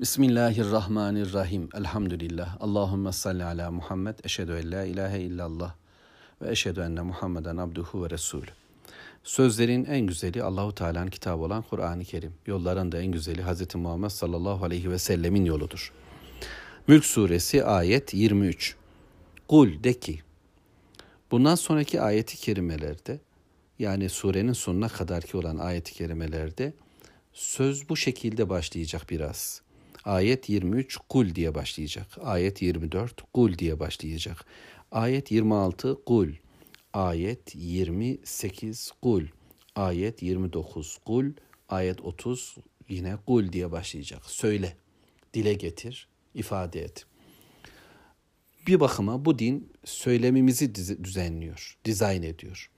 Bismillahirrahmanirrahim. Elhamdülillah. Allahümme salli ala Muhammed. Eşhedü en la ilahe illallah. Ve eşhedü enne Muhammeden abduhu ve resulü. Sözlerin en güzeli Allahu Teala'nın kitabı olan Kur'an-ı Kerim. Yolların da en güzeli Hz. Muhammed sallallahu aleyhi ve sellemin yoludur. Mülk suresi ayet 23. Kul de ki. Bundan sonraki ayeti kerimelerde yani surenin sonuna kadarki olan ayeti kerimelerde söz bu şekilde başlayacak biraz. Ayet 23 kul diye başlayacak. Ayet 24 kul diye başlayacak. Ayet 26 kul. Ayet 28 kul. Ayet 29 kul. Ayet 30 yine kul diye başlayacak. Söyle, dile getir, ifade et. Bir bakıma bu din söylemimizi düzenliyor, dizayn ediyor.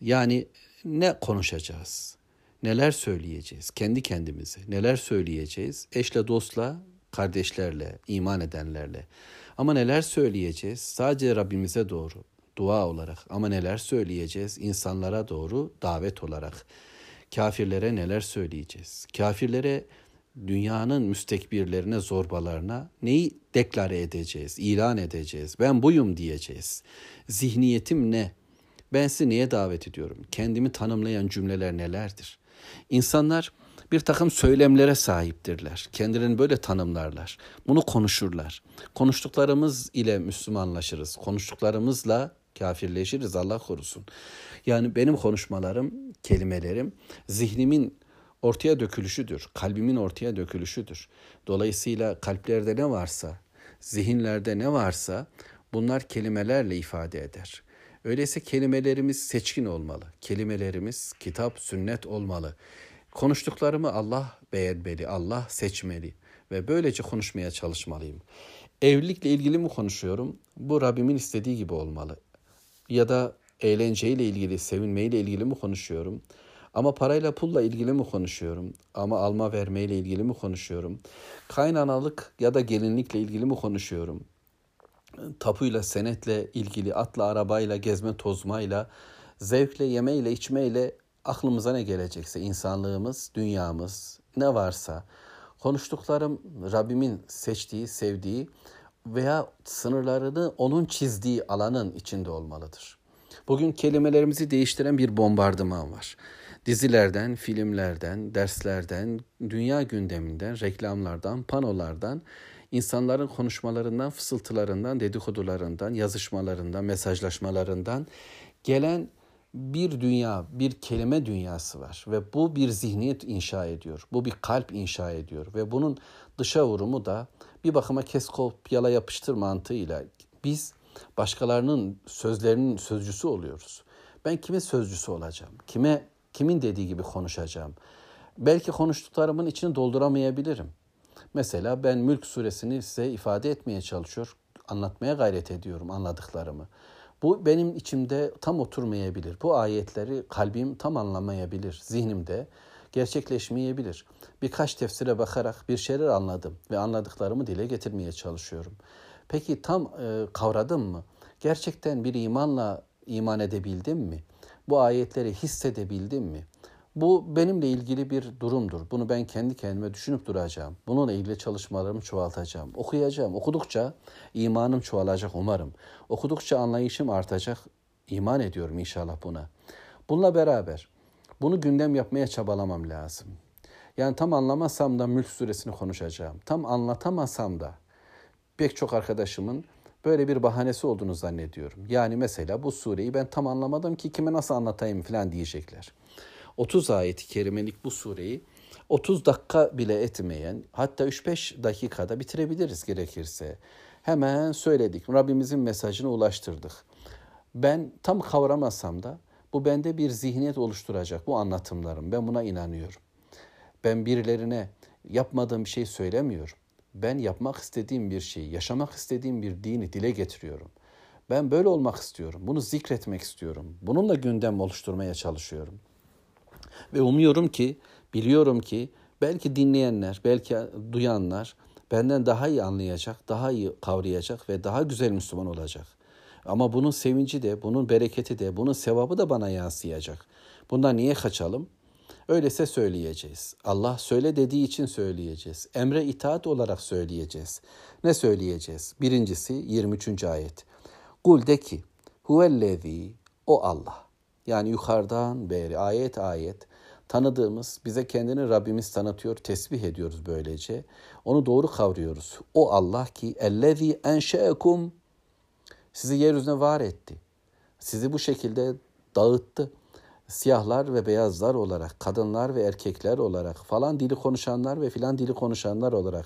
Yani ne konuşacağız? Neler söyleyeceğiz kendi kendimize? Neler söyleyeceğiz? Eşle, dostla, kardeşlerle, iman edenlerle. Ama neler söyleyeceğiz? Sadece Rabbimize doğru dua olarak. Ama neler söyleyeceğiz? insanlara doğru davet olarak. Kafirlere neler söyleyeceğiz? Kafirlere dünyanın müstekbirlerine, zorbalarına neyi deklare edeceğiz, ilan edeceğiz? Ben buyum diyeceğiz. Zihniyetim ne? Ben sizi neye davet ediyorum? Kendimi tanımlayan cümleler nelerdir? İnsanlar bir takım söylemlere sahiptirler. Kendilerini böyle tanımlarlar. Bunu konuşurlar. Konuştuklarımız ile Müslümanlaşırız. Konuştuklarımızla kafirleşiriz Allah korusun. Yani benim konuşmalarım, kelimelerim zihnimin ortaya dökülüşüdür. Kalbimin ortaya dökülüşüdür. Dolayısıyla kalplerde ne varsa, zihinlerde ne varsa bunlar kelimelerle ifade eder. Öyleyse kelimelerimiz seçkin olmalı. Kelimelerimiz kitap, sünnet olmalı. Konuştuklarımı Allah beğenmeli, Allah seçmeli ve böylece konuşmaya çalışmalıyım. Evlilikle ilgili mi konuşuyorum? Bu Rabbimin istediği gibi olmalı. Ya da eğlenceyle ilgili, sevinmeyle ilgili mi konuşuyorum? Ama parayla pulla ilgili mi konuşuyorum? Ama alma vermeyle ilgili mi konuşuyorum? Kaynanalık ya da gelinlikle ilgili mi konuşuyorum? Tapuyla, senetle ilgili, atla, arabayla, gezme, tozmayla, zevkle, yemeyle, içmeyle aklımıza ne gelecekse, insanlığımız, dünyamız, ne varsa, konuştuklarım Rabbimin seçtiği, sevdiği veya sınırlarını onun çizdiği alanın içinde olmalıdır. Bugün kelimelerimizi değiştiren bir bombardıman var. Dizilerden, filmlerden, derslerden, dünya gündeminden, reklamlardan, panolardan insanların konuşmalarından, fısıltılarından, dedikodularından, yazışmalarından, mesajlaşmalarından gelen bir dünya, bir kelime dünyası var ve bu bir zihniyet inşa ediyor. Bu bir kalp inşa ediyor ve bunun dışa vurumu da bir bakıma kes kopyala yapıştır mantığıyla biz başkalarının sözlerinin sözcüsü oluyoruz. Ben kimin sözcüsü olacağım? Kime kimin dediği gibi konuşacağım? Belki konuştuklarımın içini dolduramayabilirim. Mesela ben Mülk suresini size ifade etmeye çalışıyor, anlatmaya gayret ediyorum anladıklarımı. Bu benim içimde tam oturmayabilir. Bu ayetleri kalbim tam anlamayabilir. Zihnimde gerçekleşmeyebilir. Birkaç tefsire bakarak bir şeyler anladım ve anladıklarımı dile getirmeye çalışıyorum. Peki tam e, kavradım mı? Gerçekten bir imanla iman edebildim mi? Bu ayetleri hissedebildim mi? Bu benimle ilgili bir durumdur. Bunu ben kendi kendime düşünüp duracağım. Bununla ilgili çalışmalarımı çoğaltacağım. Okuyacağım. Okudukça imanım çoğalacak umarım. Okudukça anlayışım artacak. İman ediyorum inşallah buna. Bununla beraber bunu gündem yapmaya çabalamam lazım. Yani tam anlamasam da Mülk suresini konuşacağım. Tam anlatamasam da pek çok arkadaşımın böyle bir bahanesi olduğunu zannediyorum. Yani mesela bu sureyi ben tam anlamadım ki kime nasıl anlatayım falan diyecekler. 30 ayeti kerimelik bu sureyi 30 dakika bile etmeyen hatta 3-5 dakikada bitirebiliriz gerekirse. Hemen söyledik. Rabbimizin mesajını ulaştırdık. Ben tam kavramasam da bu bende bir zihniyet oluşturacak bu anlatımlarım. Ben buna inanıyorum. Ben birilerine yapmadığım bir şey söylemiyorum. Ben yapmak istediğim bir şeyi, yaşamak istediğim bir dini dile getiriyorum. Ben böyle olmak istiyorum. Bunu zikretmek istiyorum. Bununla gündem oluşturmaya çalışıyorum. Ve umuyorum ki, biliyorum ki belki dinleyenler, belki duyanlar benden daha iyi anlayacak, daha iyi kavrayacak ve daha güzel Müslüman olacak. Ama bunun sevinci de, bunun bereketi de, bunun sevabı da bana yansıyacak. Bundan niye kaçalım? Öyleyse söyleyeceğiz. Allah söyle dediği için söyleyeceğiz. Emre itaat olarak söyleyeceğiz. Ne söyleyeceğiz? Birincisi 23. ayet. Kul de ki huvellezî o Allah. Yani yukarıdan beri ayet ayet tanıdığımız, bize kendini Rabbimiz tanıtıyor, tesbih ediyoruz böylece. Onu doğru kavruyoruz. O Allah ki ellezî enşeekum sizi yeryüzüne var etti. Sizi bu şekilde dağıttı siyahlar ve beyazlar olarak, kadınlar ve erkekler olarak, falan dili konuşanlar ve filan dili konuşanlar olarak,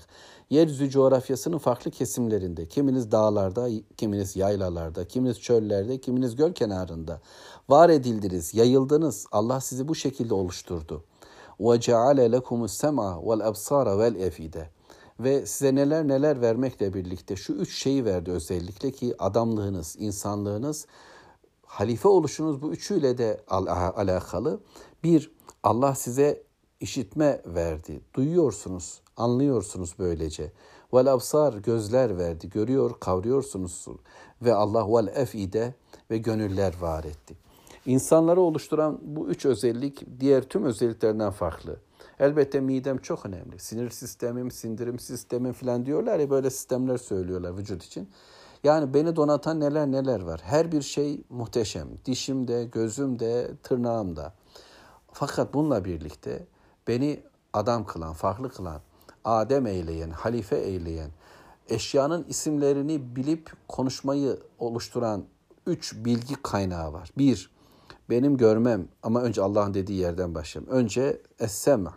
yeryüzü coğrafyasının farklı kesimlerinde, kiminiz dağlarda, kiminiz yaylalarda, kiminiz çöllerde, kiminiz göl kenarında var edildiniz, yayıldınız. Allah sizi bu şekilde oluşturdu. وَجَعَلَ لَكُمُ السَّمْعَ وَالْأَبْصَارَ وَالْاَفِيدَ ve size neler neler vermekle birlikte şu üç şeyi verdi özellikle ki adamlığınız, insanlığınız halife oluşunuz bu üçüyle de al alakalı. Bir, Allah size işitme verdi. Duyuyorsunuz, anlıyorsunuz böylece. Vel absar gözler verdi. Görüyor, kavruyorsunuz. Ve Allah vel efide ve gönüller var etti. İnsanları oluşturan bu üç özellik diğer tüm özelliklerinden farklı. Elbette midem çok önemli. Sinir sistemim, sindirim sistemim falan diyorlar ya böyle sistemler söylüyorlar vücut için. Yani beni donatan neler neler var. Her bir şey muhteşem. Dişimde, gözümde, tırnağımda. Fakat bununla birlikte beni adam kılan, farklı kılan, Adem eyleyen, halife eyleyen, eşyanın isimlerini bilip konuşmayı oluşturan üç bilgi kaynağı var. Bir, benim görmem ama önce Allah'ın dediği yerden başlayalım. Önce essema,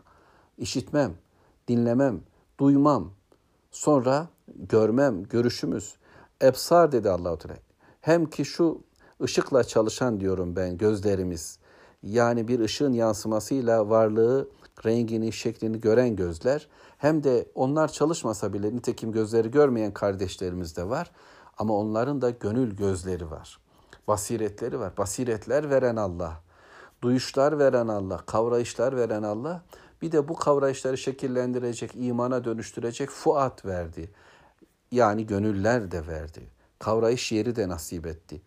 işitmem, dinlemem, duymam. Sonra görmem, görüşümüz. Ebsar dedi Allahu Teala. Hem ki şu ışıkla çalışan diyorum ben gözlerimiz. Yani bir ışığın yansımasıyla varlığı, rengini, şeklini gören gözler. Hem de onlar çalışmasa bile nitekim gözleri görmeyen kardeşlerimiz de var. Ama onların da gönül gözleri var. Basiretleri var. Basiretler veren Allah. Duyuşlar veren Allah. Kavrayışlar veren Allah. Bir de bu kavrayışları şekillendirecek, imana dönüştürecek fuat verdi yani gönüller de verdi. Kavrayış yeri de nasip etti.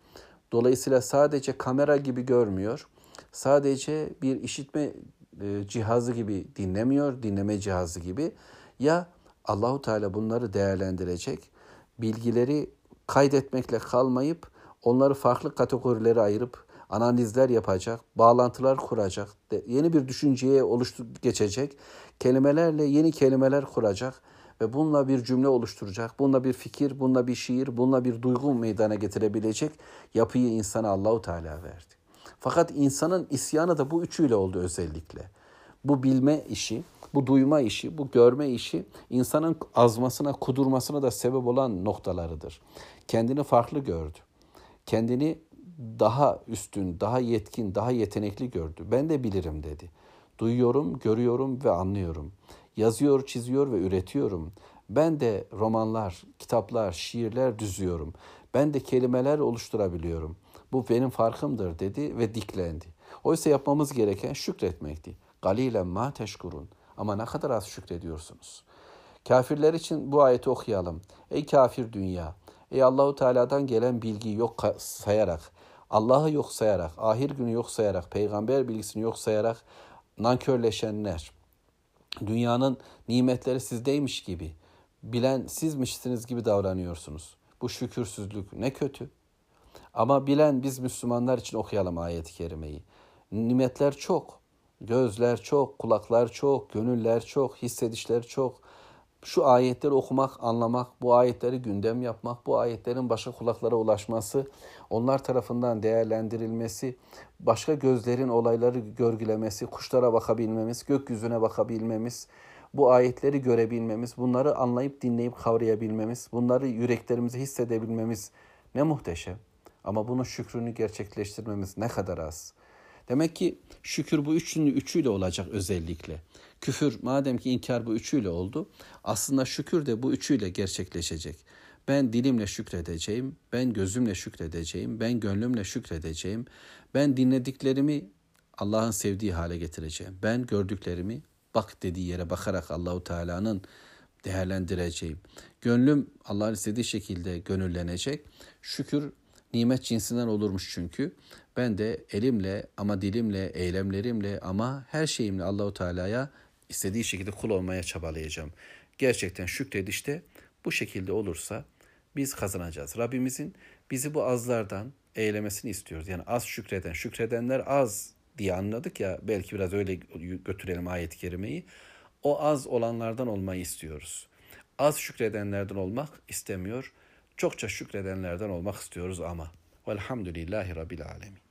Dolayısıyla sadece kamera gibi görmüyor. Sadece bir işitme e, cihazı gibi dinlemiyor, dinleme cihazı gibi. Ya Allahu Teala bunları değerlendirecek, bilgileri kaydetmekle kalmayıp onları farklı kategorilere ayırıp analizler yapacak, bağlantılar kuracak, yeni bir düşünceye oluştu geçecek, kelimelerle yeni kelimeler kuracak ve bununla bir cümle oluşturacak, bununla bir fikir, bununla bir şiir, bununla bir duygu meydana getirebilecek yapıyı insana Allahu Teala verdi. Fakat insanın isyanı da bu üçüyle oldu özellikle. Bu bilme işi, bu duyma işi, bu görme işi insanın azmasına, kudurmasına da sebep olan noktalarıdır. Kendini farklı gördü. Kendini daha üstün, daha yetkin, daha yetenekli gördü. Ben de bilirim dedi. Duyuyorum, görüyorum ve anlıyorum. Yazıyor, çiziyor ve üretiyorum. Ben de romanlar, kitaplar, şiirler düzüyorum. Ben de kelimeler oluşturabiliyorum. Bu benim farkımdır dedi ve diklendi. Oysa yapmamız gereken şükretmekti. Galilen ma teşkurun. Ama ne kadar az şükrediyorsunuz. Kafirler için bu ayeti okuyalım. Ey kafir dünya, ey Allahu Teala'dan gelen bilgiyi yok sayarak, Allah'ı yok sayarak, ahir günü yok sayarak, peygamber bilgisini yok sayarak nankörleşenler, dünyanın nimetleri sizdeymiş gibi, bilen sizmişsiniz gibi davranıyorsunuz. Bu şükürsüzlük ne kötü. Ama bilen biz Müslümanlar için okuyalım ayet-i kerimeyi. Nimetler çok, gözler çok, kulaklar çok, gönüller çok, hissedişler çok. Şu ayetleri okumak, anlamak, bu ayetleri gündem yapmak, bu ayetlerin başka kulaklara ulaşması, onlar tarafından değerlendirilmesi, başka gözlerin olayları görgülemesi, kuşlara bakabilmemiz, gökyüzüne bakabilmemiz, bu ayetleri görebilmemiz, bunları anlayıp dinleyip kavrayabilmemiz, bunları yüreklerimize hissedebilmemiz ne muhteşem. Ama bunun şükrünü gerçekleştirmemiz ne kadar az. Demek ki şükür bu üçünü üçüyle olacak özellikle. Küfür madem ki inkar bu üçüyle oldu, aslında şükür de bu üçüyle gerçekleşecek. Ben dilimle şükredeceğim, ben gözümle şükredeceğim, ben gönlümle şükredeceğim. Ben dinlediklerimi Allah'ın sevdiği hale getireceğim. Ben gördüklerimi bak dediği yere bakarak Allahu Teala'nın değerlendireceğim. Gönlüm Allah'ın istediği şekilde gönüllenecek. Şükür nimet cinsinden olurmuş çünkü. Ben de elimle ama dilimle, eylemlerimle ama her şeyimle Allahu Teala'ya istediği şekilde kul olmaya çabalayacağım. Gerçekten şükredişte bu şekilde olursa biz kazanacağız. Rabbimizin bizi bu azlardan eylemesini istiyoruz. Yani az şükreden, şükredenler az diye anladık ya belki biraz öyle götürelim ayet-i kerimeyi. O az olanlardan olmayı istiyoruz. Az şükredenlerden olmak istemiyor. Çokça şükredenlerden olmak istiyoruz ama. Velhamdülillahi Rabbil Alemin.